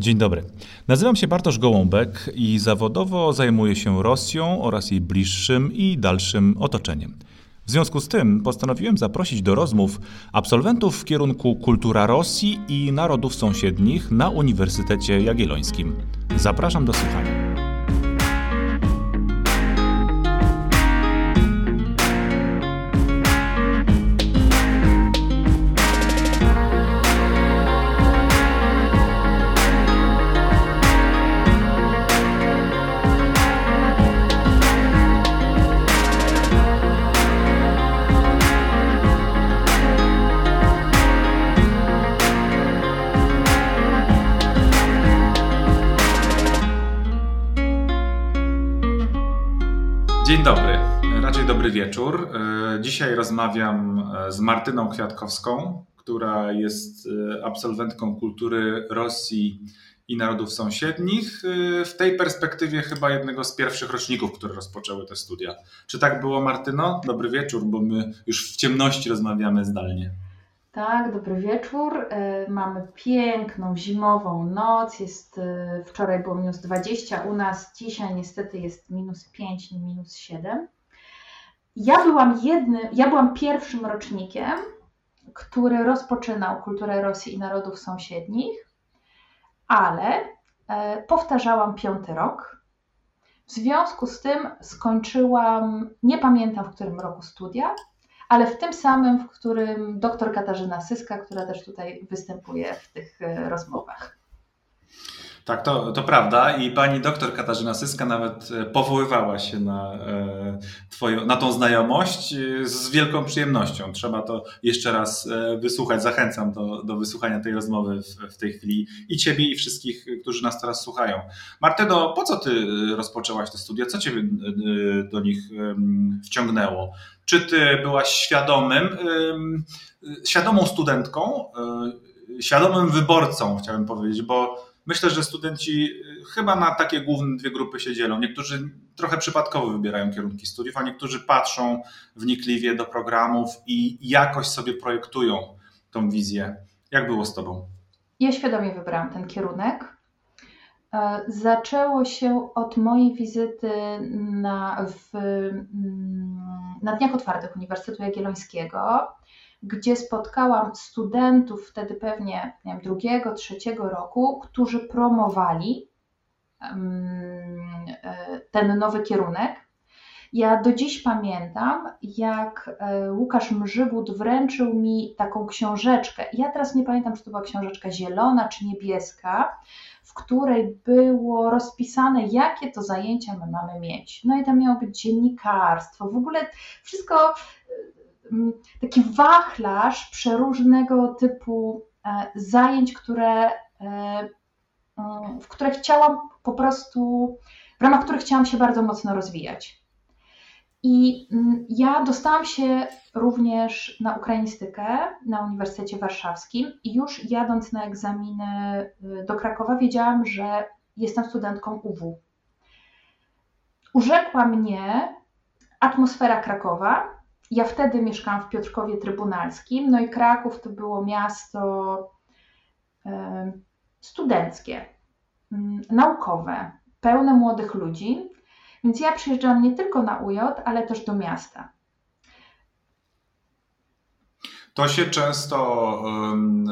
Dzień dobry. Nazywam się Bartosz Gołąbek i zawodowo zajmuję się Rosją oraz jej bliższym i dalszym otoczeniem. W związku z tym postanowiłem zaprosić do rozmów absolwentów w kierunku Kultura Rosji i Narodów Sąsiednich na Uniwersytecie Jagiellońskim. Zapraszam do słuchania. Dobry wieczór. E, dzisiaj rozmawiam e, z Martyną Kwiatkowską, która jest e, absolwentką kultury Rosji i narodów sąsiednich. W tej perspektywie chyba jednego z pierwszych roczników, które rozpoczęły te studia. Czy tak było, Martyno? Dobry wieczór, bo my już w ciemności rozmawiamy zdalnie. Tak, dobry wieczór. Mamy piękną zimową noc. Jest, wczoraj było minus 20 u nas, dzisiaj niestety jest minus 5, minus 7. Ja byłam jednym, ja byłam pierwszym rocznikiem, który rozpoczynał kulturę Rosji i narodów sąsiednich, ale e, powtarzałam piąty rok. W związku z tym skończyłam, nie pamiętam w którym roku studia, ale w tym samym, w którym doktor Katarzyna Syska, która też tutaj występuje w tych e, rozmowach. Tak, to, to prawda i pani doktor Katarzyna Syska nawet e, powoływała się na, e, twoją, na tą znajomość z wielką przyjemnością. Trzeba to jeszcze raz wysłuchać. Zachęcam do, do wysłuchania tej rozmowy w, w tej chwili i ciebie i wszystkich, którzy nas teraz słuchają. Martyno, po co ty rozpoczęłaś te studia? Co ciebie do nich wciągnęło? Czy ty byłaś świadomym, świadomą studentką, świadomym wyborcą, chciałbym powiedzieć, bo myślę, że studenci y, chyba na takie główne dwie grupy się dzielą. Niektórzy trochę przypadkowo wybierają kierunki studiów, a niektórzy patrzą wnikliwie do programów i jakoś sobie projektują tą wizję. Jak było z tobą? Ja świadomie wybrałam ten kierunek. E, zaczęło się od mojej wizyty na, w, mm, na Dniach Otwartych Uniwersytetu Jagiellońskiego, gdzie spotkałam studentów wtedy pewnie nie wiem, drugiego, trzeciego roku, którzy promowali e, ten nowy kierunek. Ja do dziś pamiętam, jak e, Łukasz Mrzygłód wręczył mi taką książeczkę. Ja teraz nie pamiętam, czy to była książeczka zielona czy niebieska, w której było rozpisane, jakie to zajęcia my mamy mieć. No i tam miało być dziennikarstwo, w ogóle wszystko, taki wachlarz przeróżnego typu e, zajęć, które, e, mm, w które chciałam po prostu, w ramach których chciałam się bardzo mocno rozwijać. I mm, ja dostałam się również na ukrainistykę na Uniwersytecie Warszawskim i już jadąc na egzaminy y, do Krakowa wiedziałam, że jestem studentką UW. Urzekła mnie atmosfera Krakowa. Ja wtedy mieszkałam w Piotrkowie Trybunalskim, no i Kraków to było miasto studenckie, mm, naukowe, pełne młodych ludzi. Więc ja przyjeżdżam nie tylko na UJ, ale też do miasta. To się często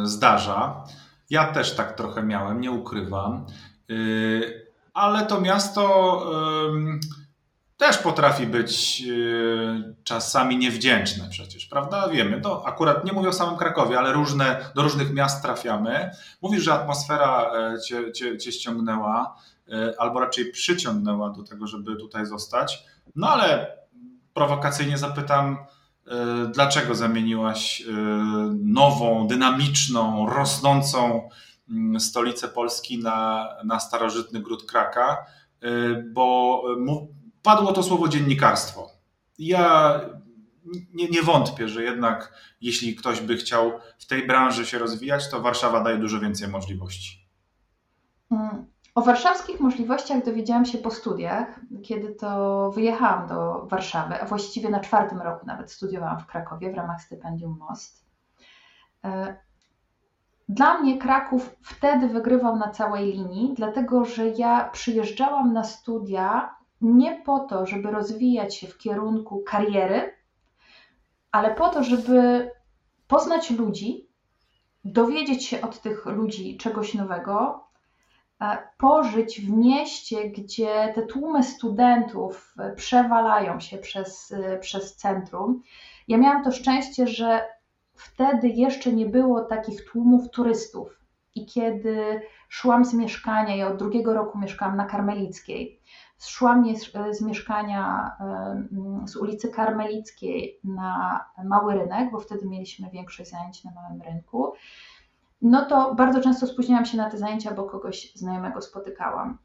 zdarza. Ja też tak trochę miałem, nie ukrywam. Yy, ale to miasto też potrafi być yy, czasami niewdzięczne przecież, prawda? Wiemy, to akurat nie mówię o samym Krakowie, ale różne, do różnych miast trafiamy. Mówisz, że atmosfera e, cię, cię, cię ściągnęła. E, albo raczej przyciągnęła do tego, żeby tutaj zostać. No ale prowokacyjnie zapytam, e, dlaczego zamieniłaś nową, dynamiczną, rosnącą mm, stolicę Polski na, na starożytny gród Kraka, bo padło to słowo dziennikarstwo. Ja nie, nie, wątpię, że jednak jeśli ktoś by chciał w tej branży się rozwijać, to Warszawa daje dużo więcej możliwości. Mm, o warszawskich możliwościach dowiedziałam się po studiach, kiedy to wyjechałam do Warszawy, a właściwie na czwartym roku nawet studiowałam w Krakowie w ramach stypendium MOST. E, dla mnie Kraków wtedy wygrywał na całej linii, dlatego że ja przyjeżdżałam na studia nie po to, żeby rozwijać się w kierunku kariery, ale po to, żeby poznać ludzi, dowiedzieć się od tych ludzi czegoś nowego, e, pożyć w mieście, gdzie te tłumy studentów przewalają się przez, e, przez centrum. Ja miałam to szczęście, że wtedy jeszcze nie było takich tłumów turystów. I kiedy szłam z mieszkania, ja od drugiego roku mieszkałam na Karmelickiej, szłam z mieszkania z ulicy Karmelickiej na Mały Rynek, bo wtedy mieliśmy większość zajęć na Małym Rynku, no to bardzo często spóźniałam się na te zajęcia, bo kogoś znajomego spotykałam.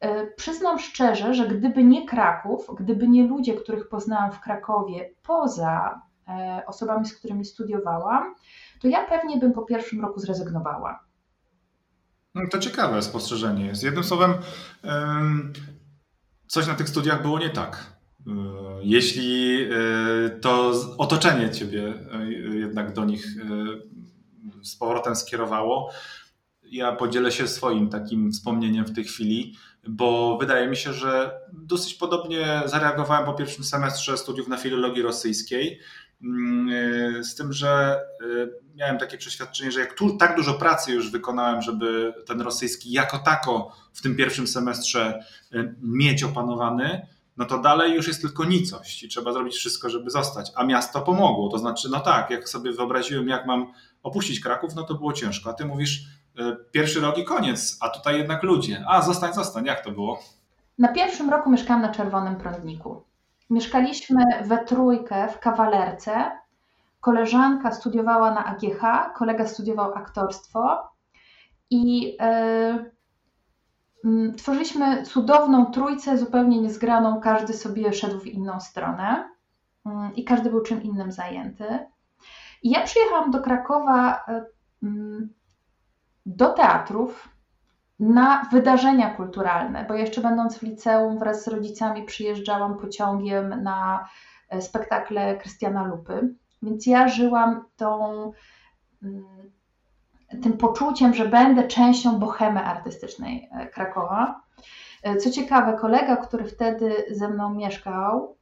E, przyznam szczerze, że gdyby nie Kraków, gdyby nie ludzie, których poznałam w Krakowie poza E, osobami, z którymi studiowałam, to ja pewnie bym po pierwszym roku zrezygnowała. No, to ciekawe spostrzeżenie jest. Jednym słowem, coś na tych studiach było nie tak. E, jeśli e, to otoczenie ciebie jednak do nich z powrotem skierowało, ja podzielę się swoim takim wspomnieniem w tej chwili, bo wydaje mi się, że dosyć podobnie zareagowałem po pierwszym semestrze studiów na filologii rosyjskiej. Mm, y, z tym, że y, miałem takie przeświadczenie, że jak tu tak dużo pracy już wykonałem, żeby ten rosyjski jako tako w tym pierwszym semestrze y, mieć opanowany, no to dalej już jest tylko nicość i trzeba zrobić wszystko, żeby zostać. A miasto pomogło. To znaczy, no tak, jak sobie wyobraziłem, jak mam opuścić Kraków, no to było ciężko. A ty mówisz, pierwszy rok i koniec, a tutaj jednak ludzie. A zostań, zostań. Jak to było? Na pierwszym roku mieszkałam na Czerwonym Prądniku. Mieszkaliśmy we trójkę w kawalerce. Koleżanka studiowała na AGH, kolega studiował aktorstwo i yy, tworzyliśmy cudowną trójcę, zupełnie niezgraną. Każdy sobie szedł w inną stronę yy, i każdy był czym innym zajęty. I ja przyjechałam do Krakowa yy, do teatrów, na wydarzenia kulturalne, bo jeszcze będąc w liceum wraz z rodzicami przyjeżdżałam pociągiem na e, spektakle Krystiana Lupy, więc ja żyłam tą, mm, tym poczuciem, że będę częścią bohemy artystycznej e, Krakowa. E, co ciekawe, kolega, który wtedy ze mną mieszkał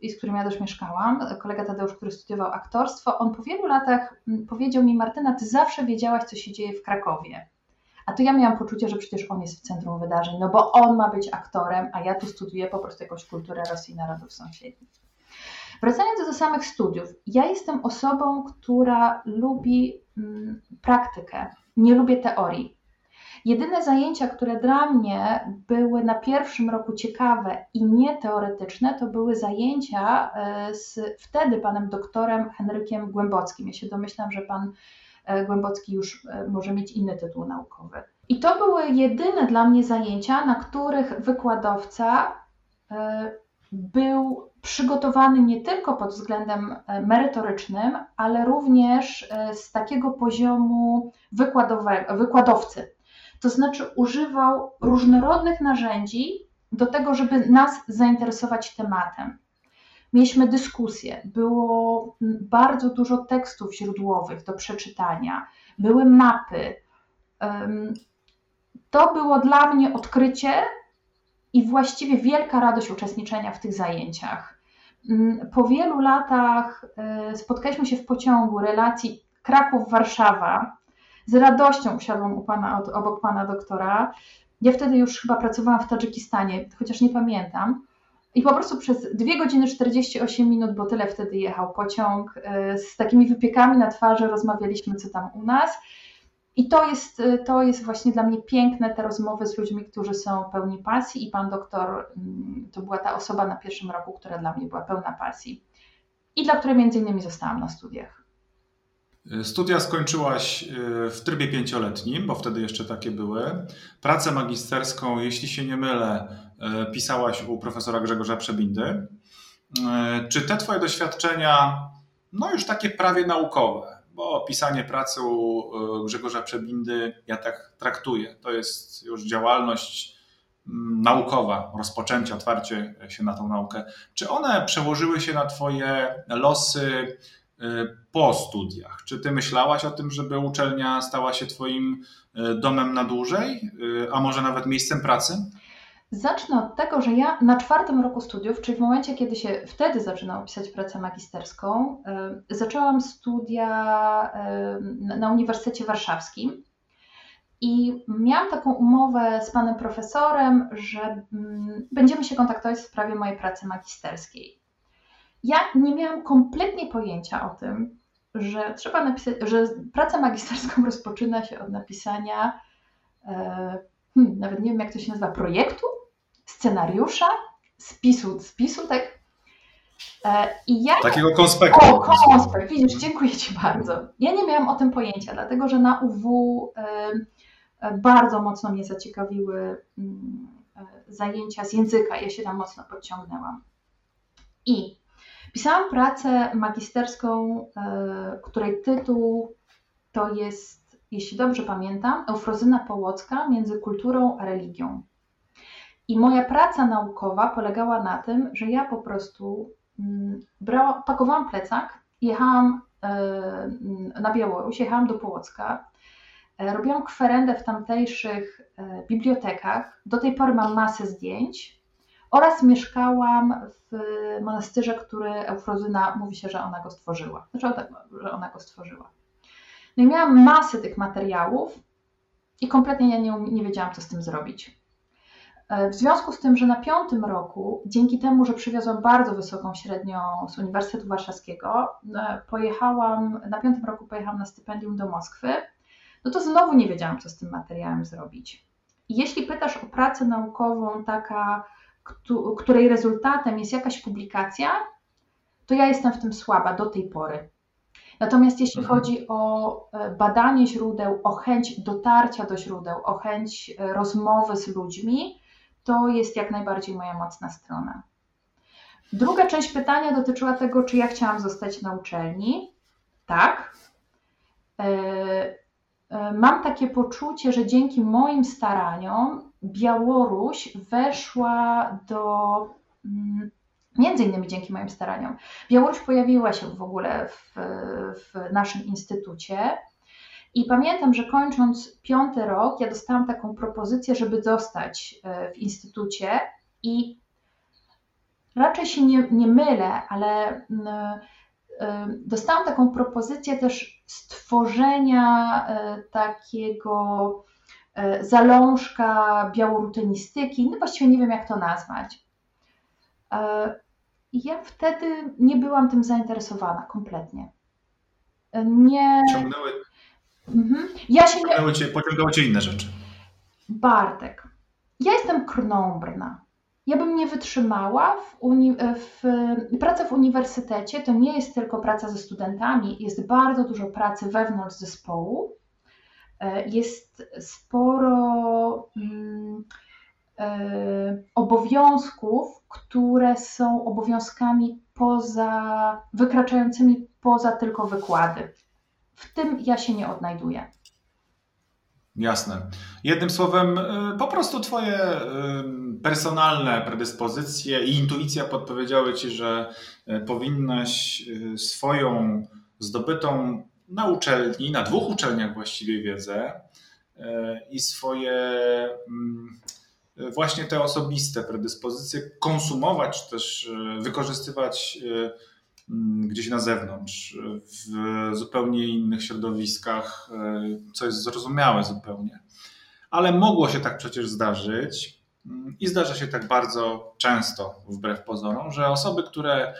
i z którym ja też mieszkałam, kolega Tadeusz, który studiował aktorstwo, on po wielu latach mm, powiedział mi, Martyna, ty zawsze wiedziałaś, co się dzieje w Krakowie. A to ja miałam poczucie, że przecież on jest w centrum wydarzeń, no bo on ma być aktorem, a ja tu studiuję po prostu jakąś kulturę Rosji i narodów sąsiednich. Wracając do samych studiów, ja jestem osobą, która lubi mm, praktykę, nie lubię teorii. Jedyne zajęcia, które dla mnie były na pierwszym roku ciekawe i nieteoretyczne, to były zajęcia e, z wtedy panem doktorem Henrykiem Głębockim. Ja się domyślam, że pan Głębocki już e, może mieć inny tytuł naukowy. I to były jedyne dla mnie zajęcia, na których wykładowca e, był przygotowany nie tylko pod względem merytorycznym, ale również z takiego poziomu wykładowcy. To znaczy używał różnorodnych narzędzi do tego, żeby nas zainteresować tematem. Mieliśmy dyskusje, było bardzo dużo tekstów źródłowych do przeczytania, były mapy. To było dla mnie odkrycie i właściwie wielka radość uczestniczenia w tych zajęciach. Po wielu latach e, spotkaliśmy się w pociągu relacji Kraków-Warszawa. Z radością usiadłam u pana, obok pana doktora. Ja wtedy już chyba pracowałam w Tadżykistanie, chociaż nie pamiętam. I po prostu przez 2 godziny 48 minut, bo tyle wtedy jechał pociąg, e, z takimi wypiekami na twarzy rozmawialiśmy, co tam u nas. I to jest, e, to jest właśnie dla mnie piękne, te rozmowy z ludźmi, którzy są pełni pasji i pan doktor mm, to była ta osoba na pierwszym roku, która dla mnie była pełna pasji i dla której między innymi zostałam na studiach. Studia skończyłaś e, w trybie pięcioletnim, bo wtedy jeszcze takie były. Pracę magisterską, jeśli się nie mylę, e, pisałaś u profesora Grzegorza Przebindy. E, czy te Twoje doświadczenia, no już takie prawie naukowe, bo pisanie pracy u Grzegorza Przebindy ja tak traktuję, to jest już działalność mm, naukowa, rozpoczęcie, otwarcie się na tą naukę. Czy one przełożyły się na Twoje losy po studiach. Czy ty myślałaś o tym, żeby uczelnia stała się twoim domem na dłużej, a może nawet miejscem pracy? Zacznę od tego, że ja na czwartym roku studiów, czyli w momencie, kiedy się wtedy zaczynałam pisać pracę magisterską, zaczęłam studia na Uniwersytecie Warszawskim. I miałam taką umowę z panem profesorem, że mm, będziemy się kontaktować w sprawie mojej pracy magisterskiej. Ja nie miałam kompletnie pojęcia o tym, że trzeba napisać, że pracę magisterską rozpoczyna się od napisania, e, hmm, nawet nie wiem jak to się nazywa, projektu, scenariusza, spisu, spisu tak. E, I ja, Takiego konspektu. O, konspekt, widzisz, dziękuję Ci bardzo. Ja nie miałam o tym pojęcia, dlatego że na UW e, bardzo mocno mnie zaciekawiły mm, zajęcia z języka. Ja się tam mocno podciągnęłam. I pisałam pracę magisterską, której tytuł to jest, jeśli dobrze pamiętam, Eufrozyna Połocka między kulturą a religią. I moja praca naukowa polegała na tym, że ja po prostu mm, brała, pakowałam plecak, jechałam e, na Białoruś, jechałam do Połocka, e, robiłam kwerendę w tamtejszych e, bibliotekach. Do tej pory mam masę zdjęć oraz mieszkałam w monastyrze, który Eufrozyna mówi się, że ona go stworzyła. Znaczy, że ona go stworzyła. No i miałam masę tych materiałów i kompletnie ja nie, nie wiedziałam, co z tym zrobić. E, w związku z tym, że na piątym roku, dzięki temu, że przywiozłam bardzo wysoką średnią z Uniwersytetu Warszawskiego, e, pojechałam, na piątym roku pojechałam na stypendium do Moskwy, no to znowu nie wiedziałam, co z tym materiałem zrobić. I jeśli pytasz o pracę naukową, taka, której rezultatem jest jakaś publikacja, to ja jestem w tym słaba do tej pory. Natomiast jeśli mhm. chodzi o e, badanie źródeł, o chęć dotarcia do źródeł, o chęć rozmowy z ludźmi, to jest jak najbardziej moja mocna strona. Druga część pytania dotyczyła tego, czy ja chciałam zostać na uczelni. Tak. E, e, mam takie poczucie, że dzięki moim staraniom Białoruś weszła do. Mm, między innymi dzięki moim staraniom. Białoruś pojawiła się w ogóle w, w naszym instytucie. I pamiętam, że kończąc piąty rok, ja dostałam taką propozycję, żeby zostać e, w instytucie i raczej się nie, nie mylę, ale mm, e, dostałam taką propozycję też stworzenia e, takiego zalążka białorutynistyki, no właściwie nie wiem jak to nazwać. I ja wtedy nie byłam tym zainteresowana kompletnie. Nie. Ciągnęły, Mhm. Ja się nie... cię, pociągały cię inne rzeczy. Bartek, ja jestem krnąbrna. Ja bym nie wytrzymała w, uni... w praca w uniwersytecie to nie jest tylko praca ze studentami, jest bardzo dużo pracy wewnątrz zespołu. E, jest sporo mm, e, obowiązków, które są obowiązkami poza, wykraczającymi poza tylko wykłady w tym ja się nie odnajduję. Jasne. Jednym słowem, y, po prostu Twoje personalne predyspozycje i intuicja podpowiedziały Ci, że powinnaś swoją zdobytą na uczelni, na dwóch uczelniach właściwie wiedzę i swoje mm, właśnie te osobiste predyspozycje konsumować, też wykorzystywać Mm, gdzieś na zewnątrz, w zupełnie innych środowiskach, e, co jest zrozumiałe zupełnie. Ale mogło się tak przecież zdarzyć mm, i zdarza się tak bardzo często, wbrew pozorom, że osoby, które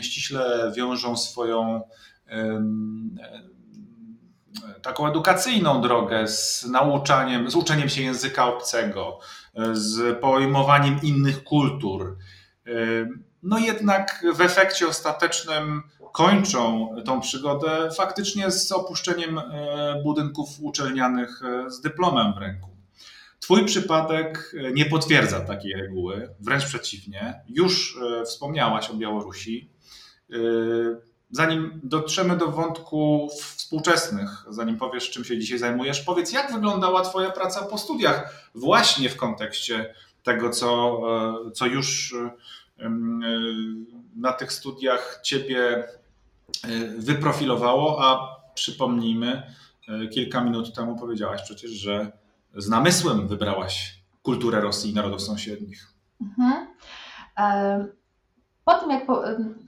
ściśle wiążą swoją e, taką edukacyjną drogę z nauczaniem, z uczeniem się języka obcego, z pojmowaniem innych kultur, no jednak w efekcie ostatecznym kończą tą przygodę faktycznie z opuszczeniem e, budynków uczelnianych e, z dyplomem w ręku. Twój przypadek e, nie potwierdza takiej reguły, wręcz przeciwnie. Już wspomniałaś o Białorusi. Zanim dotrzemy do wątków współczesnych, zanim powiesz, czym się dzisiaj zajmujesz, powiedz, jak wyglądała Twoja praca po studiach, właśnie w kontekście tego, co, co już na tych studiach ciebie wyprofilowało, a przypomnijmy, kilka minut temu powiedziałaś przecież, że z namysłem wybrałaś kulturę Rosji i narodów sąsiednich. Mhm. Po tym, jak po,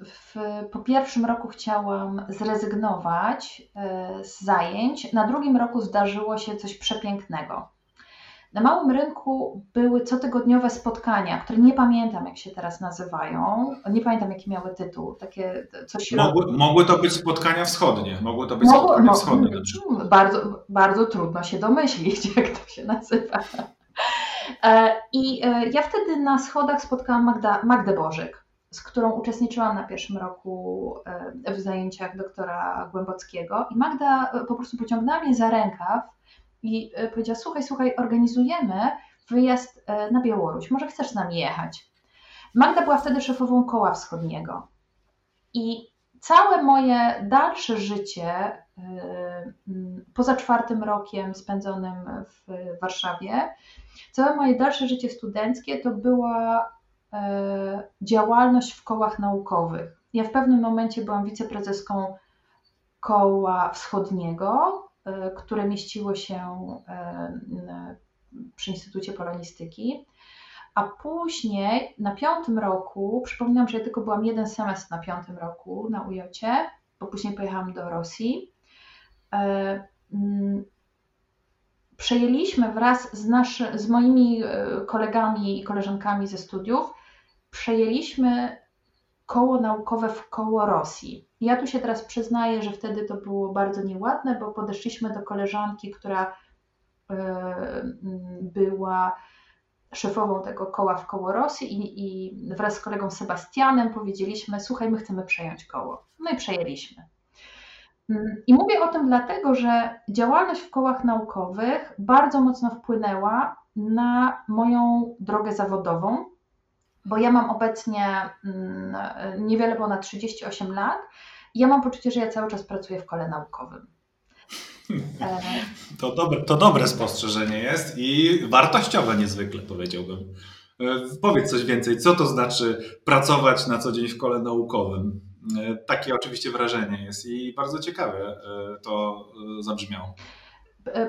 w, po, pierwszym roku chciałam zrezygnować e, z zajęć, na drugim roku zdarzyło się coś przepięknego. Na małym rynku były cotygodniowe spotkania, które nie pamiętam, jak się teraz nazywają. Nie pamiętam, jaki miały tytuł. Takie coś mogły, mogły to być spotkania wschodnie. Mogły to być Mogło, spotkania wschodnie. Bardzo, bardzo trudno się domyślić, jak to się nazywa. E, I e, ja wtedy na schodach spotkałam Magda, Magdę Bożyk, z którą uczestniczyłam na pierwszym roku e, w zajęciach doktora Głębockiego. I Magda po prostu pociągnęła mnie za rękaw i powiedziała: Słuchaj, słuchaj, organizujemy wyjazd na Białoruś, może chcesz z nami jechać? Magda była wtedy szefową koła wschodniego. I całe moje dalsze życie, poza czwartym rokiem spędzonym w Warszawie, Całe moje dalsze życie studenckie to była e, działalność w kołach naukowych. Ja w pewnym momencie byłam wiceprezeską koła wschodniego, e, które mieściło się e, przy Instytucie Polonistyki. A później na piątym roku, przypominam, że ja tylko byłam jeden semestr na piątym roku na UJOcie, bo później pojechałam do Rosji przejęliśmy wraz z, naszy, z moimi e, kolegami i koleżankami ze studiów, przejęliśmy koło naukowe w koło Rosji. Ja tu się teraz przyznaję, że wtedy to było bardzo nieładne, bo podeszliśmy do koleżanki, która e, była szefową tego koła w koło Rosji i, i wraz z kolegą Sebastianem powiedzieliśmy, słuchaj, my chcemy przejąć koło. No i przejęliśmy. I mówię o tym dlatego, że działalność w kołach naukowych bardzo mocno wpłynęła na moją drogę zawodową, bo ja mam obecnie mm, niewiele ponad 38 lat i ja mam poczucie, że ja cały czas pracuję w kole naukowym. E, to dobre, to dobre spostrzeżenie jest i wartościowe niezwykle, powiedziałbym. E, powiedz coś więcej, co to znaczy pracować na co dzień w kole naukowym? E, takie oczywiście wrażenie jest i bardzo ciekawe to zabrzmiało.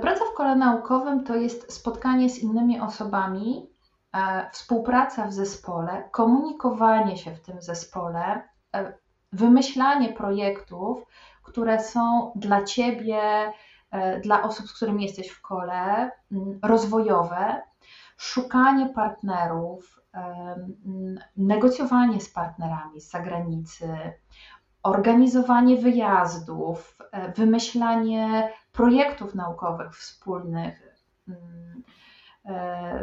Praca w kole naukowym to jest spotkanie z innymi osobami, współpraca w zespole, komunikowanie się w tym zespole, wymyślanie projektów, które są dla ciebie, dla osób, z którymi jesteś w kole, rozwojowe, szukanie partnerów, negocjowanie z partnerami z zagranicy, organizowanie wyjazdów, e, wymyślanie projektów naukowych wspólnych, mm, e,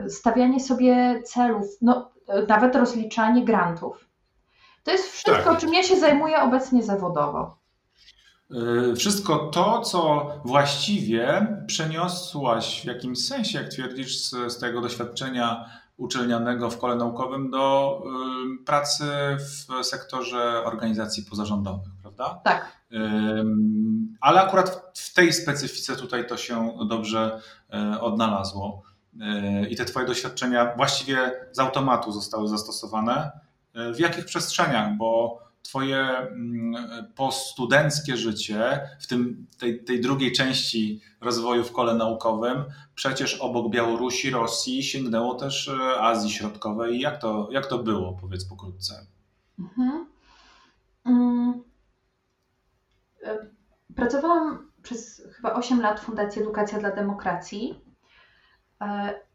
stawianie sobie celów, no, nawet rozliczanie grantów. To jest wszystko, tak. czym ja się zajmuję obecnie zawodowo. E, wszystko to, co właściwie przeniosłaś w jakimś sensie, jak twierdzisz, z, z tego doświadczenia uczelnianego w kole naukowym do y, pracy w sektorze organizacji pozarządowych, prawda? Tak. Ale akurat w tej specyfice tutaj to się dobrze y, odnalazło. Y, I te Twoje doświadczenia właściwie z automatu zostały zastosowane. W jakich przestrzeniach? Bo Twoje mm, postudenckie życie, w tym tej, tej, drugiej części rozwoju w kole naukowym, przecież obok Białorusi, Rosji sięgnęło też e, Azji Środkowej. Jak to, jak to było, powiedz pokrótce? Mhm. Mm. E, pracowałam przez chyba 8 lat w Fundacji Edukacja dla Demokracji E,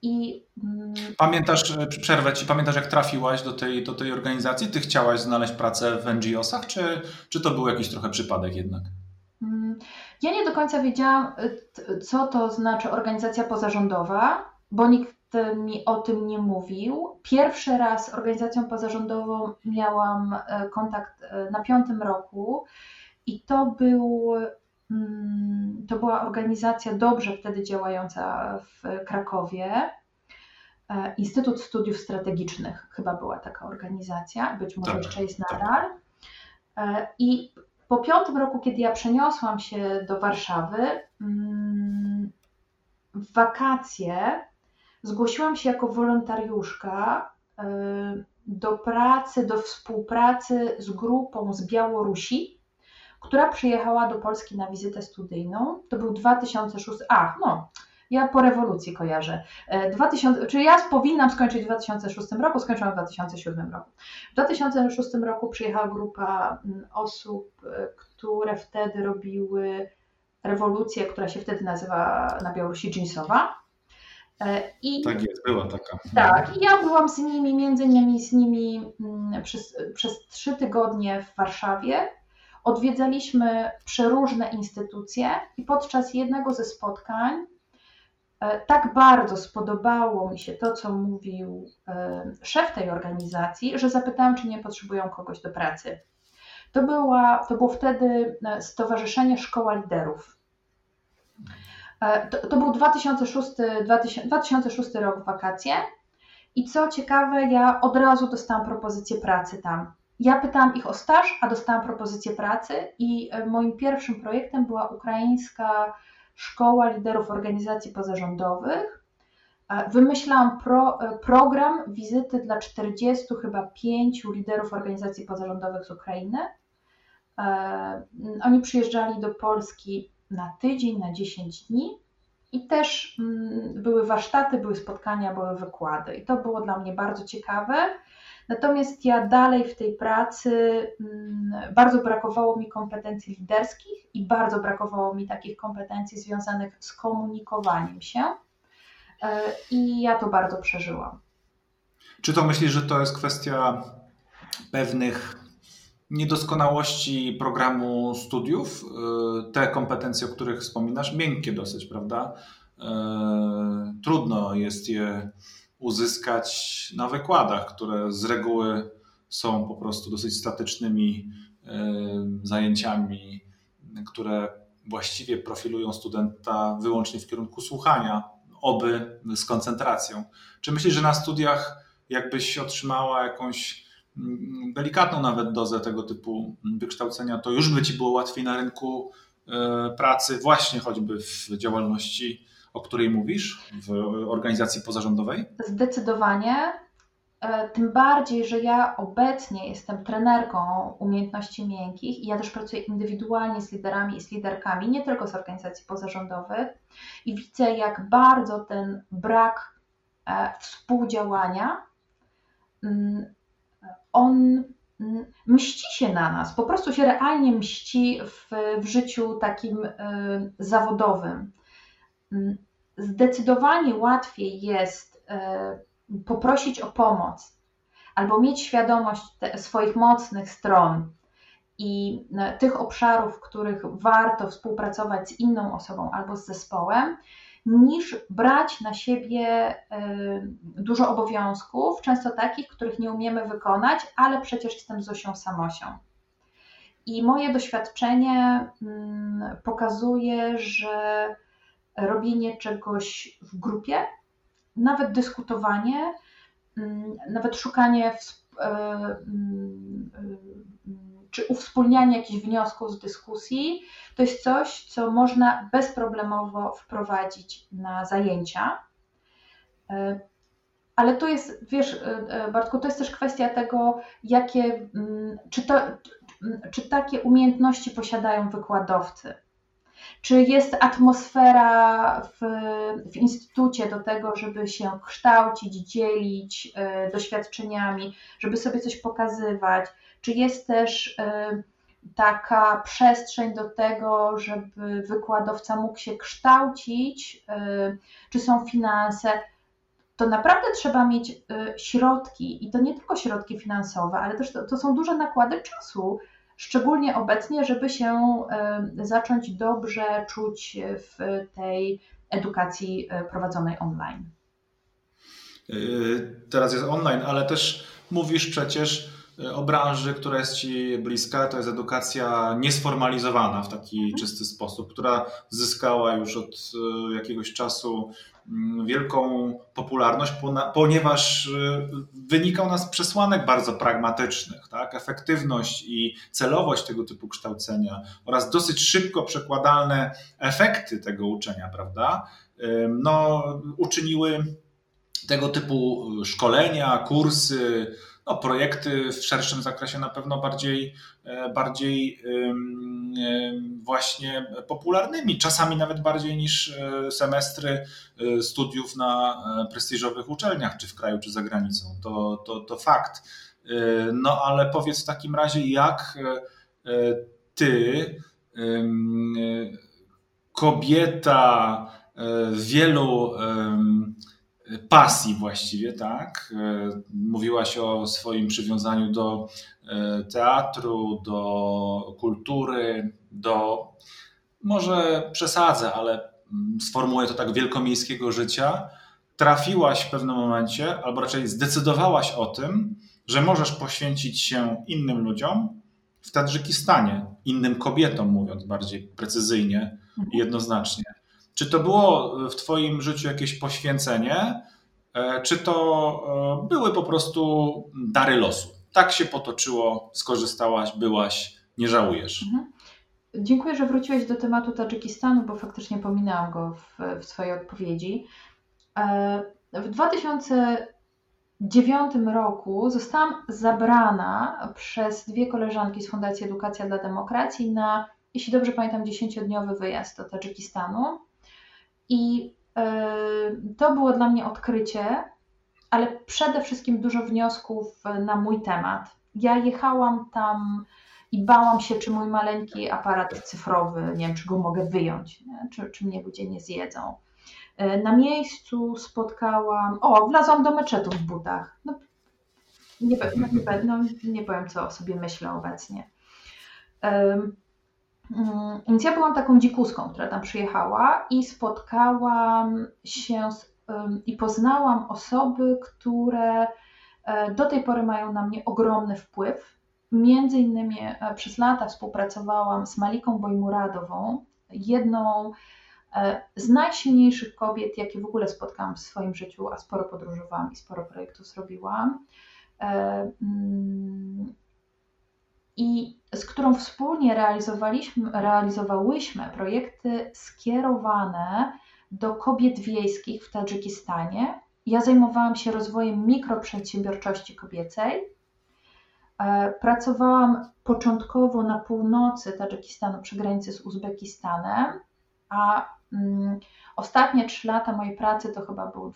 I... Mm, pamiętasz, e, przerwę ci, pamiętasz jak trafiłaś do tej, do tej organizacji? Ty chciałaś znaleźć pracę w NGO-sach, czy, czy to był jakiś trochę przypadek jednak? Mm, ja nie do końca wiedziałam, e, co to znaczy organizacja pozarządowa, bo nikt mi o tym nie mówił. Pierwszy raz organizacją pozarządową miałam kontakt na piątym roku i to był to była organizacja dobrze wtedy działająca w Krakowie. E, Instytut Studiów Strategicznych chyba była taka organizacja, być może tak, jeszcze jest tak. nadal. Tak. I po piątym roku, kiedy ja przeniosłam się do Warszawy, mm, w wakacje zgłosiłam się jako wolontariuszka e, do pracy, do współpracy z grupą z Białorusi, która przyjechała do Polski na wizytę studyjną. To był 2006. Ach, no, ja po rewolucji kojarzę. 2000, e, czyli ja powinnam skończyć w 2006 roku, skończyłam w 2007 roku. W 2006 roku przyjechała grupa mm, osób, e, które wtedy robiły rewolucję, która się wtedy nazywa na Białorusi jeansowa. E, I, tak jest, była taka. Tak, i ja byłam z nimi, między innymi z nimi mm, przez, przez trzy tygodnie w Warszawie. Odwiedzaliśmy przeróżne instytucje i podczas jednego ze spotkań e, tak bardzo spodobało mi się to, co mówił e, szef tej organizacji, że zapytałam, czy nie potrzebują kogoś do pracy. To, była, to było wtedy Stowarzyszenie Szkoła Liderów. E, to, to był 2006, 2006 rok wakacje i co ciekawe, ja od razu dostałam propozycję pracy tam. Ja pytałam ich o staż, a dostałam propozycję pracy i e, moim pierwszym projektem była ukraińska szkoła liderów organizacji pozarządowych. E, wymyślałam pro, program wizyty dla 40 chyba 5 liderów organizacji pozarządowych z Ukrainy. Oni przyjeżdżali do Polski na tydzień, na 10 dni. I też były warsztaty, były spotkania, były wykłady. I to było dla mnie bardzo ciekawe. Natomiast ja dalej w tej pracy mm, bardzo brakowało mi kompetencji liderskich i bardzo brakowało mi takich kompetencji związanych z komunikowaniem się. E, I ja to bardzo przeżyłam. Czy to myślisz, że to jest kwestia pewnych niedoskonałości programu studiów, y, te kompetencje, o których wspominasz, miękkie dosyć, prawda? Y, trudno jest je uzyskać na wykładach, które z reguły są po prostu dosyć statycznymi zajęciami, które właściwie profilują studenta wyłącznie w kierunku słuchania, oby z koncentracją. Czy myślisz, że na studiach jakbyś otrzymała jakąś Mm, delikatną nawet dozę tego typu wykształcenia, to już by ci było łatwiej na rynku e, pracy, właśnie choćby w działalności, o której mówisz, w organizacji pozarządowej? Zdecydowanie. E, tym bardziej, że ja obecnie jestem trenerką umiejętności miękkich i ja też pracuję indywidualnie z liderami i z liderkami, nie tylko z organizacji pozarządowych, i widzę, jak bardzo ten brak e, współdziałania mm, on mm, mści się na nas, po prostu się realnie mści w, w życiu takim y, zawodowym. Mm, zdecydowanie łatwiej jest y, poprosić o pomoc albo mieć świadomość swoich mocnych stron i y, tych obszarów, w których warto współpracować z inną osobą albo z zespołem, niż brać na siebie y, dużo obowiązków, często takich, których nie umiemy wykonać, ale przecież jestem Zosią Samosią. I moje doświadczenie mm, pokazuje, że robienie czegoś w grupie, nawet dyskutowanie, mm, nawet szukanie y, mm, y, czy uwspólnianie jakichś wniosków z dyskusji, to jest coś, co można bezproblemowo wprowadzić na zajęcia. E, ale to jest, wiesz, e, e, Bartku, to jest też kwestia tego, jakie, mm, czy, to, czy takie umiejętności posiadają wykładowcy. Czy jest atmosfera w, w instytucie do tego, żeby się kształcić, dzielić doświadczeniami, żeby sobie coś pokazywać? Czy jest też taka przestrzeń do tego, żeby wykładowca mógł się kształcić, y, czy są finanse, to naprawdę trzeba mieć środki i to nie tylko środki finansowe, ale też to, to są duże nakłady czasu, szczególnie obecnie, żeby się zacząć dobrze czuć w tej edukacji prowadzonej online. Teraz jest online, ale też mówisz przecież, o branży, która jest Ci bliska, to jest edukacja niesformalizowana w taki mhm. czysty sposób, która zyskała już od e, jakiegoś czasu wielką popularność, ponieważ e, wynika ona z przesłanek bardzo pragmatycznych. Tak? Efektywność i celowość tego typu kształcenia oraz dosyć szybko przekładalne efekty tego uczenia, prawda? No, uczyniły tego typu szkolenia, kursy, no, projekty w szerszym zakresie na pewno bardziej, bardziej właśnie popularnymi, czasami nawet bardziej niż semestry studiów na prestiżowych uczelniach, czy w kraju, czy za granicą. To, to, to fakt. No ale powiedz w takim razie, jak ty, kobieta wielu pasji właściwie, tak? Mówiłaś o swoim przywiązaniu do teatru, do kultury, do może przesadzę, ale sformułuję to tak wielkomiejskiego życia. Trafiłaś w pewnym momencie, albo raczej zdecydowałaś o tym, że możesz poświęcić się innym ludziom w Tadżykistanie, innym kobietom, mówiąc bardziej precyzyjnie i jednoznacznie. Czy to było w Twoim życiu jakieś poświęcenie, e, czy to e, były po prostu dary losu? Tak się potoczyło, skorzystałaś, byłaś, nie żałujesz. Mhm. Dziękuję, że wróciłeś do tematu Tadżykistanu, bo faktycznie pominęłam go w, w swojej odpowiedzi. E, w 2000 2009 roku zostałam zabrana przez dwie koleżanki z Fundacji Edukacja dla Demokracji na, jeśli dobrze pamiętam, 10-dniowy wyjazd do Tadżykistanu. I yy, to było dla mnie odkrycie, ale przede wszystkim dużo wniosków na mój temat. Ja jechałam tam i bałam się, czy mój maleńki aparat cyfrowy, nie wiem, czy go mogę wyjąć, nie? Czy, czy mnie ludzie nie zjedzą. E, na miejscu spotkałam, o, wlazłam do meczetu w butach. No, nie, nie, no, nie powiem, co o sobie myślę obecnie. Więc ja byłam taką dzikuską, która tam przyjechała i spotkałam się z, i poznałam osoby, które e, do tej pory mają na mnie ogromny wpływ. Między innymi e, przez lata współpracowałam z Maliką Bojmuradową, jedną E, z najsilniejszych kobiet, jakie w ogóle spotkałam w swoim życiu, a sporo podróżowałam i sporo projektów zrobiłam. I z którą wspólnie realizowaliśmy, realizowałyśmy projekty skierowane do kobiet wiejskich w Tadżykistanie. Ja zajmowałam się rozwojem mikroprzedsiębiorczości kobiecej. E, pracowałam początkowo na północy Tadżykistanu przy granicy z Uzbekistanem, a Mm, ostatnie trzy lata mojej pracy to chyba był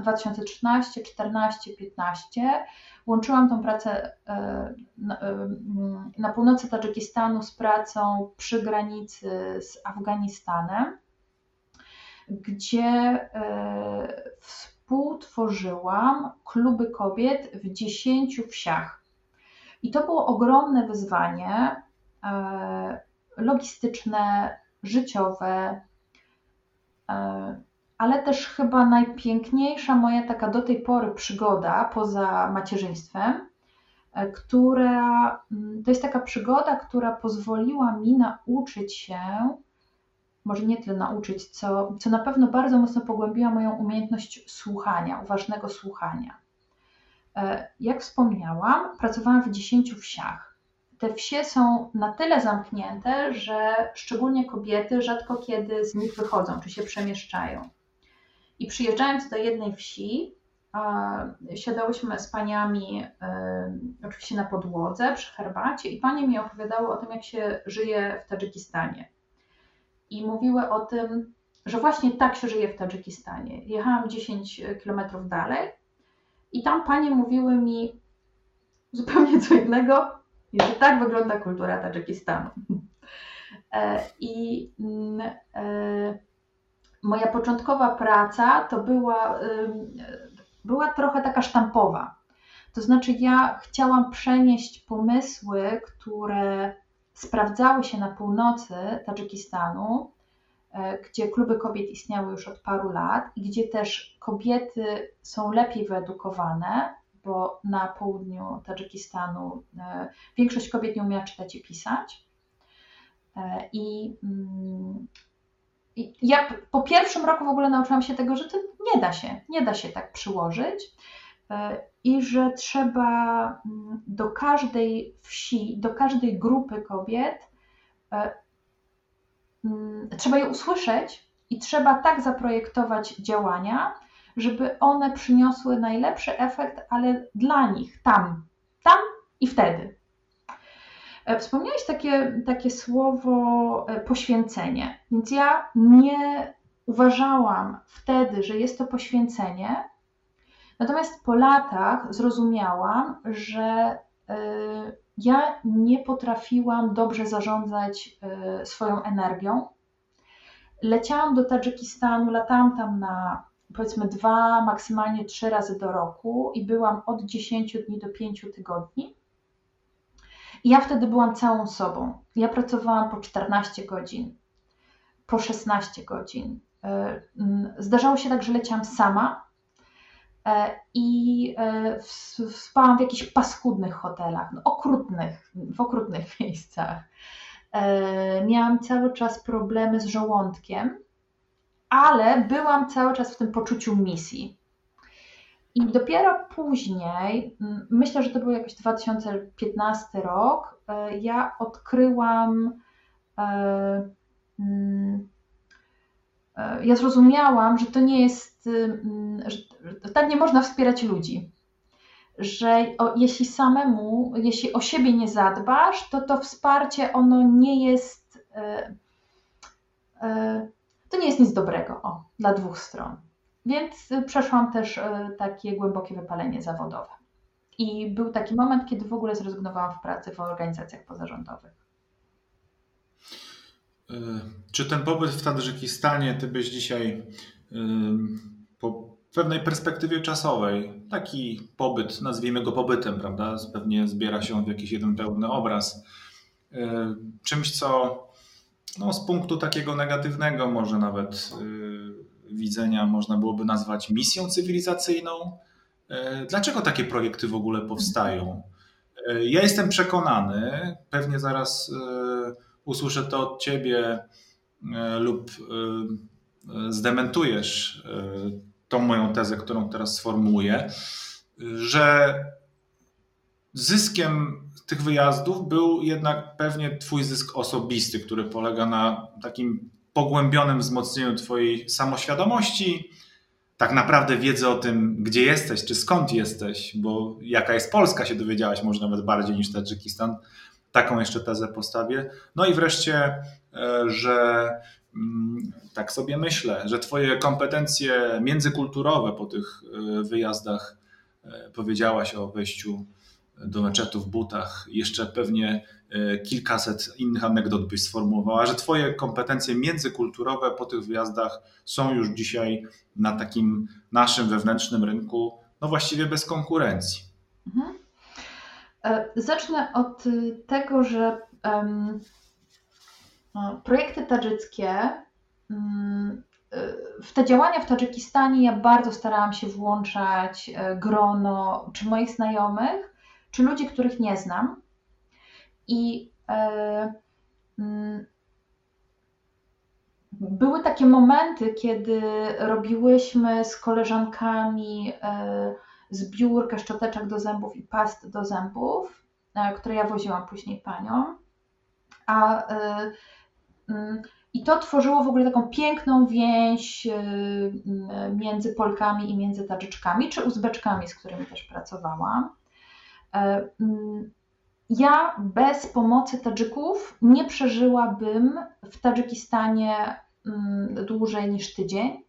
2013, 14, 15. Łączyłam tą pracę e, e, na północy Tadżykistanu z pracą przy granicy z Afganistanem, gdzie e, współtworzyłam kluby kobiet w dziesięciu wsiach. I to było ogromne wyzwanie logistyczne, życiowe, ale też chyba najpiękniejsza moja taka do tej pory przygoda poza macierzyństwem, e, która mm, to jest taka przygoda, która pozwoliła mi nauczyć się, może nie tyle nauczyć, co, co na pewno bardzo mocno pogłębiła moją umiejętność słuchania, uważnego słuchania. E, jak wspomniałam, pracowałam w dziesięciu wsiach te wsie są na tyle zamknięte, że szczególnie kobiety rzadko kiedy z nich wychodzą czy się przemieszczają. I przyjeżdżając do jednej wsi, siadałyśmy z paniami oczywiście na podłodze przy herbacie i panie mi opowiadały o tym, jak się żyje w Tadżykistanie. I mówiły o tym, że właśnie tak się żyje w Tadżykistanie. Jechałam 10 kilometrów dalej i tam panie mówiły mi zupełnie co innego i że tak wygląda kultura Tadżykistanu. E, I mm, e, moja początkowa praca to była, była trochę taka sztampowa. To znaczy, ja chciałam przenieść pomysły, które sprawdzały się na północy Tadżykistanu, e, gdzie kluby kobiet istniały już od paru lat i gdzie też kobiety są lepiej wyedukowane, bo na południu Tadżykistanu e, większość kobiet nie umiała czytać i pisać. E, I, mm, ja po pierwszym roku w ogóle nauczyłam się tego, że to nie da się, nie da się tak przyłożyć e, i że trzeba mm, do każdej wsi, do każdej grupy kobiet, mm, trzeba je usłyszeć i trzeba tak zaprojektować działania, żeby one przyniosły najlepszy efekt, ale dla nich, tam, tam i wtedy. E, wspomniałeś takie, takie słowo e, poświęcenie, więc ja nie uważałam wtedy, że jest to poświęcenie, natomiast po latach zrozumiałam, że e, ja nie potrafiłam dobrze zarządzać swoją energią. Leciałam do Tadżykistanu, latałam tam na powiedzmy dwa, maksymalnie trzy razy do roku i byłam od 10 dni do 5 tygodni. I ja wtedy byłam całą sobą. Ja pracowałam po 14 godzin, po 16 godzin. E, zdarzało się tak, że leciałam sama e, i e, spałam w jakichś paskudnych hotelach, no, okrutnych, w okrutnych miejscach. Miałam cały czas problemy z żołądkiem, ale byłam cały czas w tym poczuciu misji. I dopiero później, myślę, że to był jakiś 2015 rok, e, ja odkryłam, e, mm, e, ja zrozumiałam, że to nie jest, mm, że tak nie można wspierać ludzi. Że o, jeśli samemu, jeśli o siebie nie zadbasz, to to wsparcie ono nie jest, to nie jest nic dobrego o, dla dwóch stron. Więc przeszłam też y, takie głębokie wypalenie zawodowe. I był taki moment, kiedy w ogóle zrezygnowałam w pracy w organizacjach pozarządowych. Y, czy ten pobyt w Tadżykistanie ty byś dzisiaj po pewnej perspektywie czasowej, taki pobyt, nazwijmy go pobytem, prawda? Pewnie zbiera się w jakiś jeden pełny obraz. Czymś, co no, z punktu takiego negatywnego może nawet widzenia można byłoby nazwać misją cywilizacyjną. E, dlaczego takie projekty w ogóle powstają? E, ja jestem przekonany, pewnie zaraz e, usłyszę to od ciebie lub zdementujesz tą moją tezę, którą teraz sformułuję, że zyskiem tych wyjazdów był jednak pewnie Twój zysk osobisty, który polega na takim pogłębionym wzmocnieniu Twojej samoświadomości, tak naprawdę wiedzy o tym, gdzie jesteś, czy skąd jesteś, bo jaka jest Polska, się dowiedziałaś może nawet bardziej niż Tadżykistan. Taką jeszcze tezę postawię. No i wreszcie, e, że mm, tak sobie myślę, że Twoje kompetencje międzykulturowe po tych e, wyjazdach, e, powiedziałaś o wejściu do meczetu w butach, jeszcze pewnie kilkaset innych anegdot byś sformułowała, że Twoje kompetencje międzykulturowe po tych wyjazdach są już dzisiaj na takim naszym wewnętrznym rynku, no właściwie bez konkurencji. Mhm. E, zacznę od tego, że um, projekty tadżyckie, um, w te działania w Tadżykistanie ja bardzo starałam się włączać grono czy moich znajomych, czy ludzi, których nie znam i e, mm, były takie momenty, kiedy robiłyśmy z koleżankami e, zbiórkę szczoteczek do zębów i past do zębów, e, które ja woziłam później paniom. A, mm, I to tworzyło w ogóle taką piękną więź między Polkami i między Tadżyczkami, czy Uzbeczkami, z którymi też pracowałam. Ja bez pomocy Tadżyków nie przeżyłabym w Tadżykistanie mm, dłużej niż tydzień.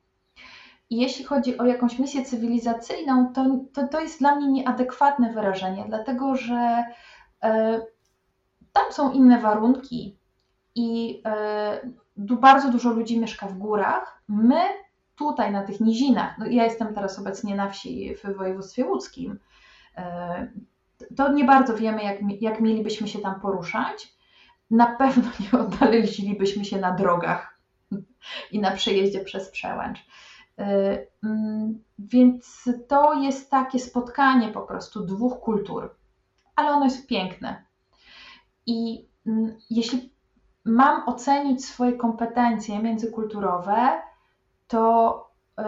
Jeśli chodzi o jakąś misję cywilizacyjną, to, to, to jest dla mnie nieadekwatne wyrażenie, dlatego że e, tam są inne warunki i e, bardzo dużo ludzi mieszka w górach. My tutaj na tych nizinach, no ja jestem teraz obecnie na wsi w województwie łódzkim, e, to nie bardzo wiemy, jak, jak mielibyśmy się tam poruszać. Na pewno nie odnaleźlibyśmy się na drogach i na przejeździe przez przełęcz. Y, mm, więc to jest takie spotkanie po prostu dwóch kultur, ale ono jest piękne. I mm, jeśli mam ocenić swoje kompetencje międzykulturowe, to y,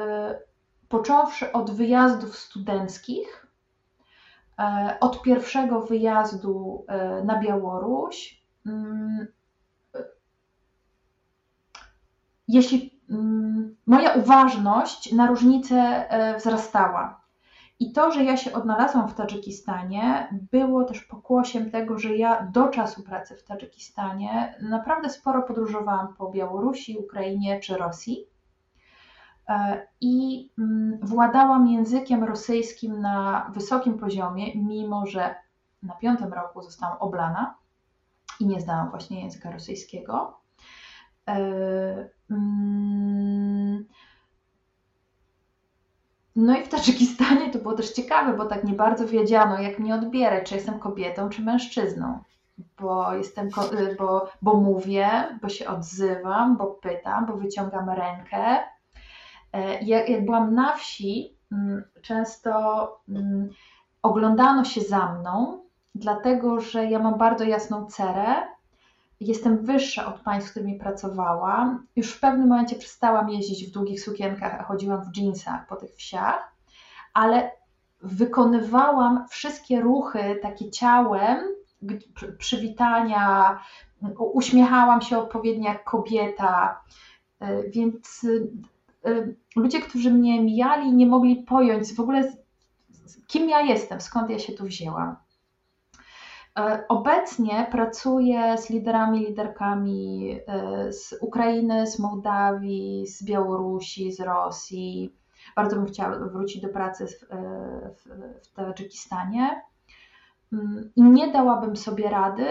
począwszy od wyjazdów studenckich, od pierwszego wyjazdu e, na Białoruś, mm, jeśli mm, moja uważność na różnice wzrastała. I to, że ja się odnalazłam w Tadżykistanie, było też pokłosiem tego, że ja do czasu pracy w Tadżykistanie naprawdę sporo podróżowałam po Białorusi, Ukrainie czy Rosji. E, I mm, władałam językiem rosyjskim na wysokim poziomie, mimo że na piątym roku zostałam oblana i nie zdałam właśnie języka rosyjskiego. E, mm, no i w Tadżykistanie to było też ciekawe, bo tak nie bardzo wiedziano, jak mnie odbierać, czy jestem kobietą, czy mężczyzną. Bo jestem, y, bo, bo mówię, bo się odzywam, bo pytam, bo wyciągam rękę. E, jak, jak byłam na wsi, mm, często mm, oglądano się za mną, dlatego że ja mam bardzo jasną cerę jestem wyższa od pań, z którymi pracowałam. Już w pewnym momencie przestałam jeździć w długich sukienkach, a chodziłam w dżinsach po tych wsiach, ale wykonywałam wszystkie ruchy takie ciałem, przywitania, uśmiechałam się odpowiednio jak kobieta, e, więc ludzie, którzy mnie mijali, nie mogli pojąć w ogóle, kim ja jestem, skąd ja się tu wzięłam. E, obecnie pracuję z liderami, liderkami e, z Ukrainy, z Mołdawii, z Białorusi, z Rosji. Bardzo bym chciała wrócić do pracy w, w, w Tadżykistanie. Mm, I nie dałabym sobie rady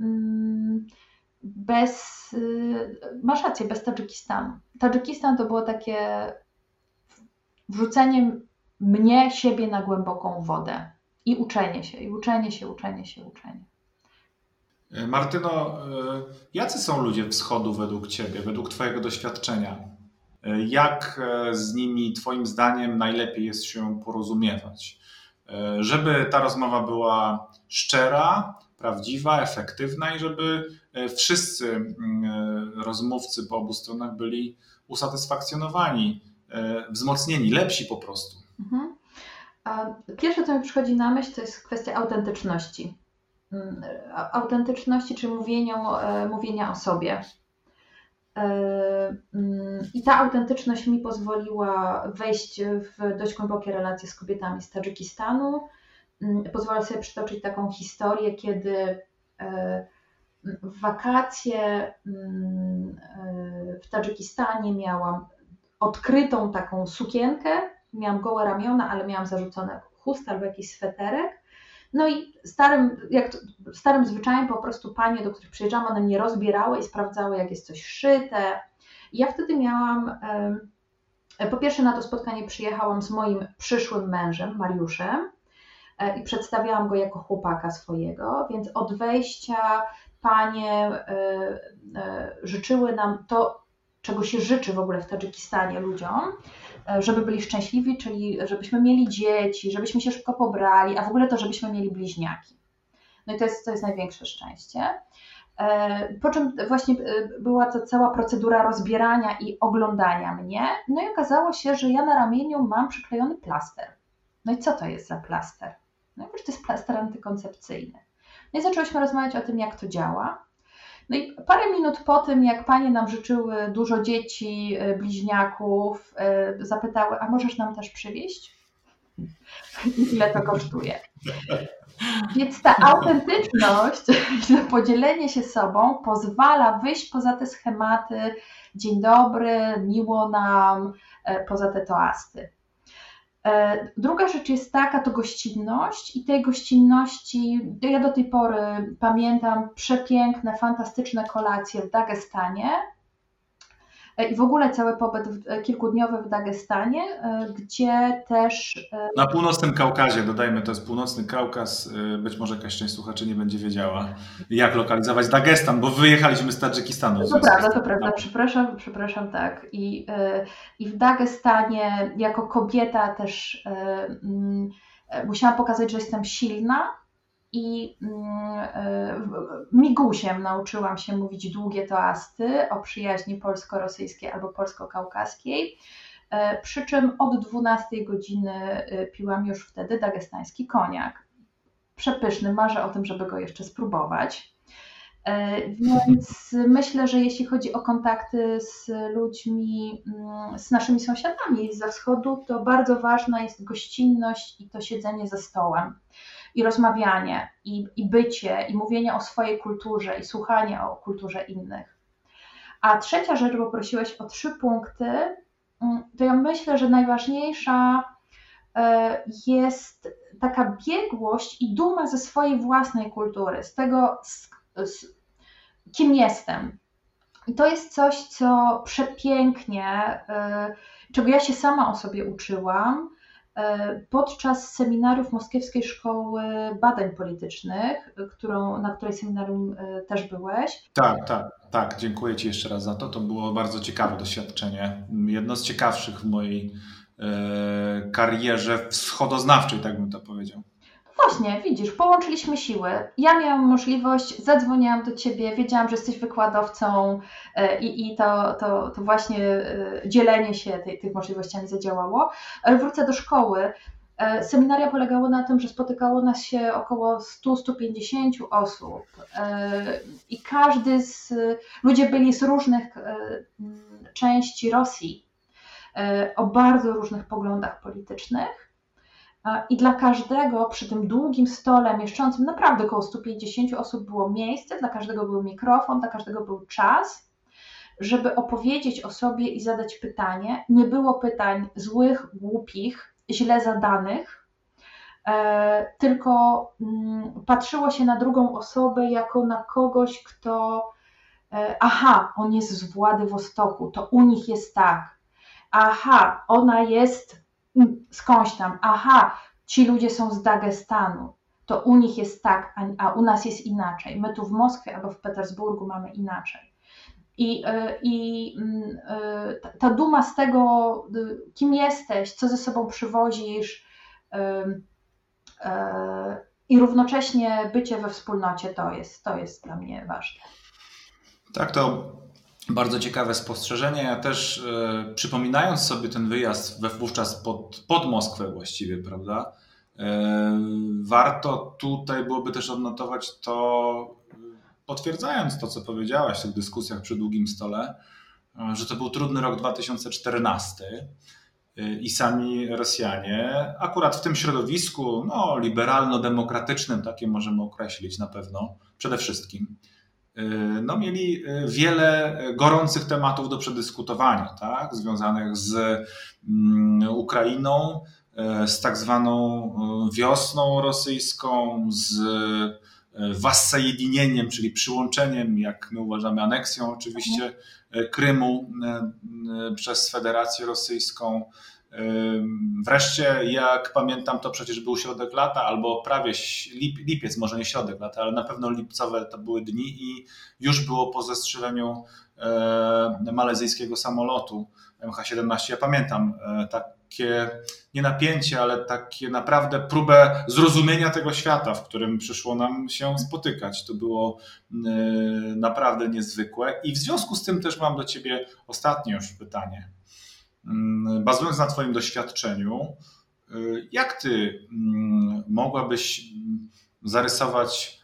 mm, bez, masz rację, bez Tadżykistanu. Tadżykistan to było takie wrzucenie mnie, siebie na głęboką wodę i uczenie się, i uczenie się, uczenie się, uczenie. E, Martyno, e, jacy są ludzie wschodu według Ciebie, według Twojego doświadczenia? E, jak z nimi, Twoim zdaniem, najlepiej jest się porozumiewać? Żeby ta rozmowa była szczera, prawdziwa, efektywna i żeby wszyscy mm, rozmówcy po obu stronach byli usatysfakcjonowani, wzmocnieni, lepsi po prostu. Mhm. Pierwsze, co mi przychodzi na myśl, to jest kwestia autentyczności. Mm, autentyczności, czy mówienia, e, mówienia o sobie. E, mm, I ta autentyczność mi pozwoliła wejść w dość głębokie relacje z kobietami z Tadżykistanu. Mm, pozwolę sobie przytoczyć taką historię, kiedy e, w wakacje w Tadżykistanie miałam odkrytą taką sukienkę, miałam gołe ramiona, ale miałam zarzucone chust albo jakiś sweterek. No i starym, jak to, starym zwyczajem po prostu panie, do których przyjeżdżałam, one mnie rozbierały i sprawdzały, jak jest coś szyte. Ja wtedy miałam, po pierwsze na to spotkanie przyjechałam z moim przyszłym mężem, Mariuszem, e, i przedstawiałam go jako chłopaka swojego, więc od wejścia panie e, e, życzyły nam to, czego się życzy w ogóle w Tadżykistanie ludziom, E, żeby byli szczęśliwi, czyli żebyśmy mieli dzieci, żebyśmy się szybko pobrali, a w ogóle to, żebyśmy mieli bliźniaki. No i to jest, to jest największe szczęście. E, po czym właśnie e, była to cała procedura rozbierania i oglądania mnie. No i okazało się, że ja na ramieniu mam przyklejony plaster. No i co to jest za plaster? No i to jest plaster antykoncepcyjny. No i zaczęłyśmy rozmawiać o tym, jak to działa. No i parę minut po tym, jak panie nam życzyły dużo dzieci, e, bliźniaków, e, zapytały, a możesz nam też przywieźć? Ile to kosztuje? Więc ta autentyczność to podzielenie się sobą pozwala wyjść poza te schematy dzień dobry, miło nam, e, poza te toasty. E, druga rzecz jest taka, to gościnność i tej gościnności, ja do tej pory pamiętam przepiękne, fantastyczne kolacje w Dagestanie, i w ogóle cały pobyt kilkudniowy w Dagestanie, e, gdzie też. E, Na północnym Kaukazie, dodajmy, to jest północny Kaukaz. E, być może jakaś część słuchaczy nie będzie wiedziała, jak lokalizować Dagestan, bo wyjechaliśmy z Tadżykistanu. To prawda, to prawda, przepraszam, przepraszam, tak. I, i w Dagestanie jako kobieta też mm, musiałam pokazać, że jestem silna i mm, e, migusiem nauczyłam się mówić długie toasty o przyjaźni polsko-rosyjskiej albo polsko-kaukaskiej. E, przy czym od 12 godziny e, piłam już wtedy dagestański koniak. Przepyszny, marzę o tym, żeby go jeszcze spróbować. Więc myślę, że jeśli chodzi o kontakty z ludźmi, mm, z naszymi sąsiadami ze wschodu, to bardzo ważna jest gościnność i to siedzenie za stołem i rozmawianie, i, i bycie, i mówienie o swojej kulturze, i słuchanie o kulturze innych. A trzecia rzecz, bo prosiłeś o trzy punkty, mm, to ja myślę, że najważniejsza e, jest taka biegłość i duma ze swojej własnej kultury, z tego, z, z, kim jestem. I to jest coś, co przepięknie, e, czego ja się sama o sobie uczyłam podczas seminariów Moskiewskiej Szkoły Badań Politycznych, którą, na której seminarium też byłeś. Tak, tak. Tak, dziękuję Ci jeszcze raz za to. To było bardzo ciekawe doświadczenie. Jedno z ciekawszych w mojej e, karierze wschodoznawczej, tak bym to powiedział. Właśnie, widzisz, połączyliśmy siły. Ja miałam możliwość, zadzwoniłam do ciebie, wiedziałam, że jesteś wykładowcą e, i, i to, to, to właśnie e, dzielenie się tej, tych możliwościami zadziałało. Ale wrócę do szkoły. E, seminaria polegało na tym, że spotykało nas się około 100-150 osób e, i każdy z, ludzie byli z różnych e, części Rosji, o bardzo różnych poglądach politycznych i dla każdego przy tym długim stole mieszczącym naprawdę około 150 osób było miejsce, dla każdego był mikrofon, dla każdego był czas, żeby opowiedzieć o sobie i zadać pytanie. Nie było pytań złych, głupich, źle zadanych, e, tylko mm, patrzyło się na drugą osobę jako na kogoś, kto e, aha, on jest z Władywostoku, to u nich jest tak, aha, ona jest skądś tam, aha, ci ludzie są z Dagestanu, to u nich jest tak, a, u nas jest inaczej. My tu w Moskwie albo w Petersburgu mamy inaczej. I, e, i mm, e, ta duma z tego, kim jesteś, co ze sobą przywozisz, i równocześnie bycie we wspólnocie to jest, to jest dla mnie ważne. Tak, to bardzo ciekawe spostrzeżenie. Ja też przypominając sobie ten wyjazd we, wówczas pod, pod Moskwę właściwie, prawda? warto tutaj byłoby też odnotować to, potwierdzając to, co powiedziałaś w tych dyskusjach przy długim stole, że to był trudny rok 2014 y, i sami Rosjanie, akurat w tym środowisku no, liberalno-demokratycznym, takie możemy określić na pewno, przede wszystkim, no, mieli y, wiele gorących tematów do przedyskutowania, tak, związanych z mm, Ukrainą, z tak zwaną wiosną rosyjską, z wassajedinieniem, czyli przyłączeniem, jak my uważamy, aneksją oczywiście e, Krymu e, e, przez Federację Rosyjską. Wreszcie, jak pamiętam, to przecież był środek lata, albo prawie lip, lipiec, może nie środek lata, ale na pewno lipcowe to były dni i już było po zestrzeleniu malezyjskiego samolotu MH17. Ja pamiętam tak takie nie napięcie, ale takie naprawdę próbę zrozumienia tego świata, w którym przyszło nam się spotykać. To było y, naprawdę niezwykłe. I w związku z tym też mam do Ciebie ostatnie już pytanie. Mm, bazując na Twoim doświadczeniu, y, jak Ty mm, mogłabyś zarysować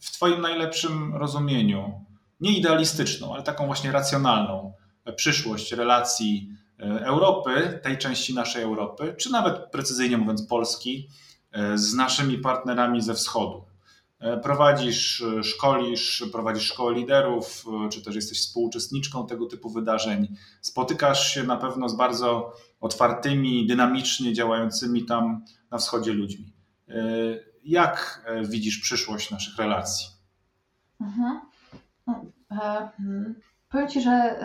w Twoim najlepszym rozumieniu, nie idealistyczną, ale taką właśnie racjonalną przyszłość relacji E, Europy, tej części naszej Europy, czy nawet precyzyjnie mówiąc Polski, e, z naszymi partnerami ze wschodu. E, prowadzisz, szkolisz, prowadzisz szkołę liderów, czy też jesteś współuczestniczką tego typu wydarzeń. Spotykasz się na pewno z bardzo otwartymi, dynamicznie działającymi tam na wschodzie ludźmi. Jak widzisz przyszłość naszych relacji? Mhm. Hmm. Powiem Ci, że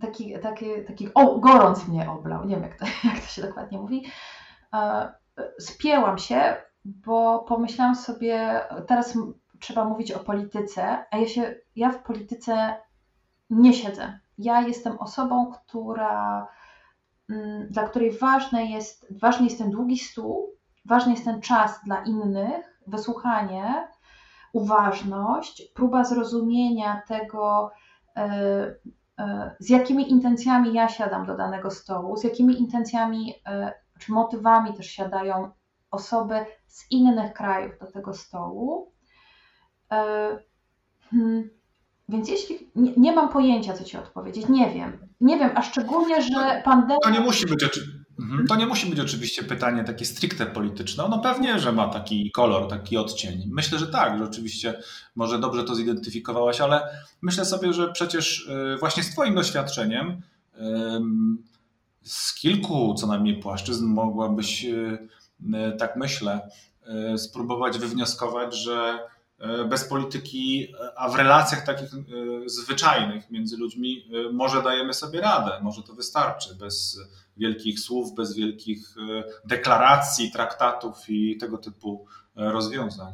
taki, taki, taki o, gorąc mnie oblał, nie wiem jak to, jak to się dokładnie mówi. E, spięłam się, bo pomyślałam sobie, teraz trzeba mówić o polityce, a ja się, ja w polityce nie siedzę. Ja jestem osobą, która, mm, dla której ważny jest, ważny jest ten długi stół, ważny jest ten czas dla innych, wysłuchanie, uważność, próba zrozumienia tego, e, E, z jakimi intencjami ja siadam do danego stołu, z jakimi intencjami e, czy motywami też siadają osoby z innych krajów do tego stołu. E, Hmm. Więc jeśli nie, nie, mam pojęcia, co ci odpowiedzieć, nie wiem. Nie wiem, a szczególnie, że pandemia. To nie musi być oczywiście. Mhm. To nie musi być oczywiście pytanie takie stricte polityczne. No pewnie, że ma taki kolor, taki odcień. Myślę, że tak, że oczywiście może dobrze to zidentyfikowałaś, ale myślę sobie, że przecież y, właśnie z Twoim doświadczeniem z kilku co najmniej płaszczyzn mogłabyś, y, tak myślę, spróbować wywnioskować, że bez polityki, a w relacjach takich zwyczajnych między ludźmi może dajemy sobie radę, może to wystarczy bez wielkich słów, bez wielkich deklaracji, traktatów i tego typu rozwiązań.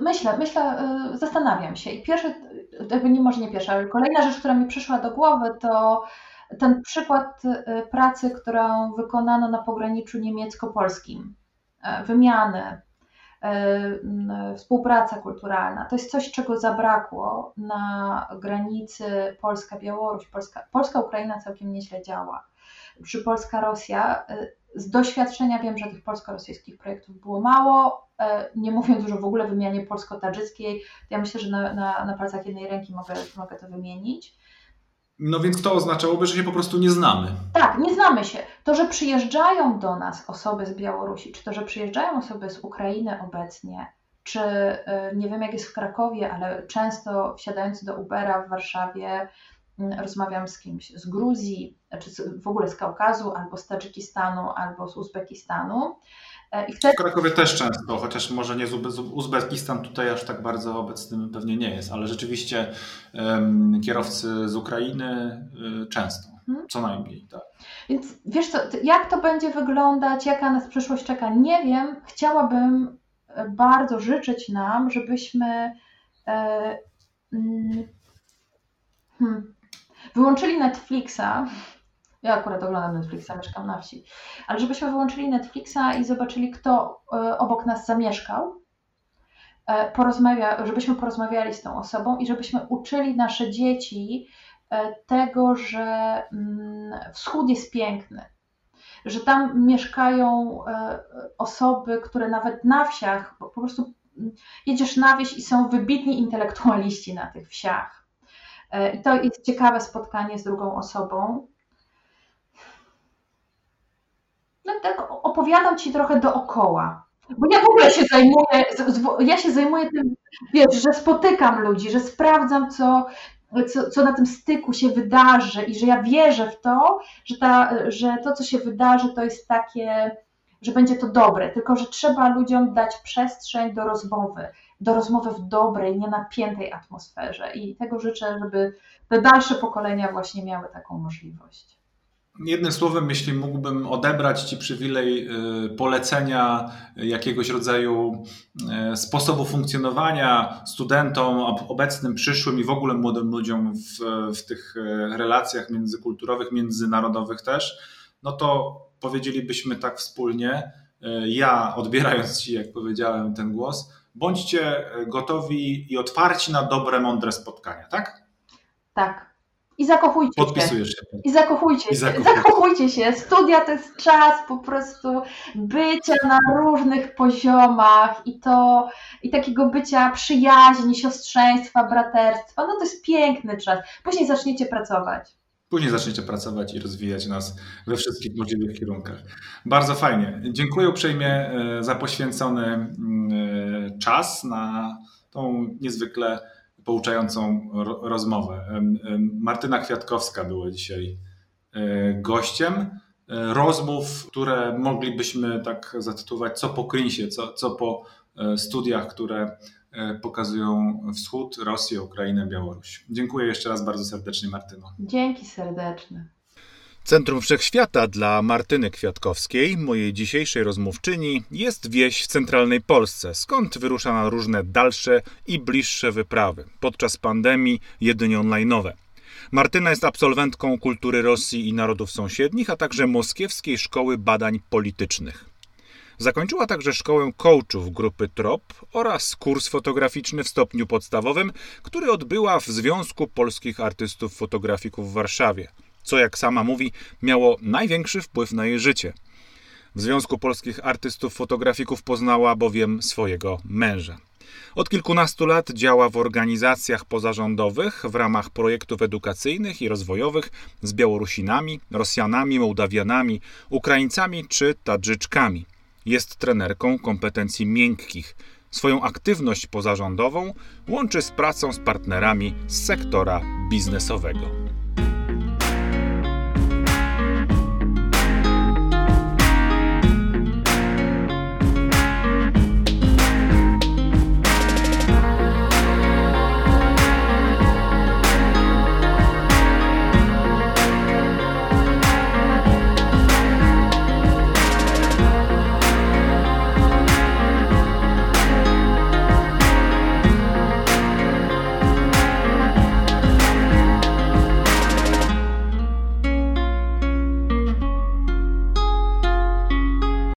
Myślę, myślę, zastanawiam się i pierwszy, jakby nie może nie pierwsza, ale kolejna rzecz, która mi przyszła do głowy to ten przykład pracy, którą wykonano na pograniczu niemiecko-polskim, wymiany, współpraca kulturalna. To jest coś, czego zabrakło na granicy Polska-Białoruś. Polska, Polska-Ukraina całkiem nieźle działa przy Polska-Rosja. Y, z doświadczenia wiem, że tych polsko-rosyjskich projektów było mało, y, nie mówiąc już w ogóle wymianie polsko-tadżyckiej. Ja myślę, że na, na, na palcach jednej ręki mogę, mogę to wymienić. No więc to oznaczałoby, że się po prostu nie znamy. Tak, nie znamy się. To, że przyjeżdżają do nas osoby z Białorusi, czy to, że przyjeżdżają osoby z Ukrainy obecnie, czy y, nie wiem jak jest w Krakowie, ale często wsiadając do Ubera w Warszawie, Mm, rozmawiam z kimś z Gruzji, czy w ogóle z Kaukazu, albo z Tadżykistanu, albo z Uzbekistanu. E, I wtedy... W Krakowie też często, chociaż może nie z Uzbekistan tutaj aż tak bardzo obecnym pewnie nie jest, ale rzeczywiście um, kierowcy z Ukrainy y, często, hmm. co najmniej. Tak. Więc wiesz co, jak to będzie wyglądać, jaka nas przyszłość czeka, nie wiem. Chciałabym e, bardzo życzyć nam, żebyśmy e, mm, hmm, wyłączyli Netflixa, ja akurat oglądam Netflixa, mieszkam na wsi, ale żebyśmy wyłączyli Netflixa i zobaczyli, kto e, obok nas zamieszkał, e, porozmawia, żebyśmy porozmawiali z tą osobą i żebyśmy uczyli nasze dzieci e, tego, że mm, wschód jest piękny, że tam mieszkają osoby, które nawet na wsiach, po prostu mm, jedziesz na wieś i są wybitni intelektualiści na tych wsiach. I to jest ciekawe spotkanie z drugą osobą. No tak opowiadam Ci trochę dookoła. Bo ja w ogóle się zajmuję, ja się zajmuję tym, wiesz, że spotykam ludzi, że sprawdzam, co, co, co na tym styku się wydarzy i że ja wierzę w to, że, ta, że to, co się wydarzy, to jest takie, że będzie to dobre, tylko że trzeba ludziom dać przestrzeń do rozmowy, do rozmowy w dobrej, nienapiętej atmosferze. I tego życzę, żeby te dalsze pokolenia właśnie miały taką możliwość. Jednym słowem, jeśli mógłbym odebrać Ci przywilej y, polecenia jakiegoś rodzaju y, sposobu funkcjonowania studentom, obecnym, przyszłym i w ogóle młodym ludziom w, w tych y, relacjach międzykulturowych, międzynarodowych też, no to powiedzielibyśmy tak wspólnie, ja odbierając Ci, jak powiedziałem, ten głos, bądźcie gotowi i otwarci na dobre, mądre spotkania, tak? Tak. I zakochujcie Podpisujesz się. się. I zakochujcie I się. Zakochujcie się. Studia to jest czas po prostu bycia na różnych poziomach i to i takiego bycia przyjaźni, siostrzeństwa, braterstwa. No to jest piękny czas. Później zaczniecie pracować. Później zaczniecie pracować i rozwijać nas we wszystkich możliwych kierunkach. Bardzo fajnie. Dziękuję uprzejmie e, za poświęcony mm, e, czas na tą niezwykle pouczającą rozmowę. Martyna Kwiatkowska była dzisiaj e, gościem rozmów, które moglibyśmy tak zatytułować co po Krynie, co, co po studiach, które E, pokazują wschód, Rosję, Ukrainę, Białoruś. Dziękuję jeszcze raz bardzo serdecznie, Martyno. Dzięki serdeczne. Centrum Wszechświata dla Martyny Kwiatkowskiej, mojej dzisiejszej rozmówczyni, jest wieś w centralnej Polsce, skąd wyrusza na różne dalsze i bliższe wyprawy. Podczas pandemii jedynie online'owe. Martyna jest absolwentką kultury Rosji i narodów sąsiednich, a także Moskiewskiej Szkoły Badań Politycznych. Zakończyła także szkołę coachów grupy TROP oraz kurs fotograficzny w stopniu podstawowym, który odbyła w Związku Polskich Artystów Fotografików w Warszawie, co jak sama mówi, miało największy wpływ na jej życie. W Związku Polskich Artystów Fotografików poznała bowiem swojego męża. Od kilkunastu lat działa w organizacjach pozarządowych w ramach projektów edukacyjnych i rozwojowych z Białorusinami, Rosjanami, Mołdawianami, Ukraińcami czy Tadżyczkami. Jest trenerką kompetencji miękkich. Swoją aktywność pozarządową łączy z pracą z partnerami z sektora biznesowego.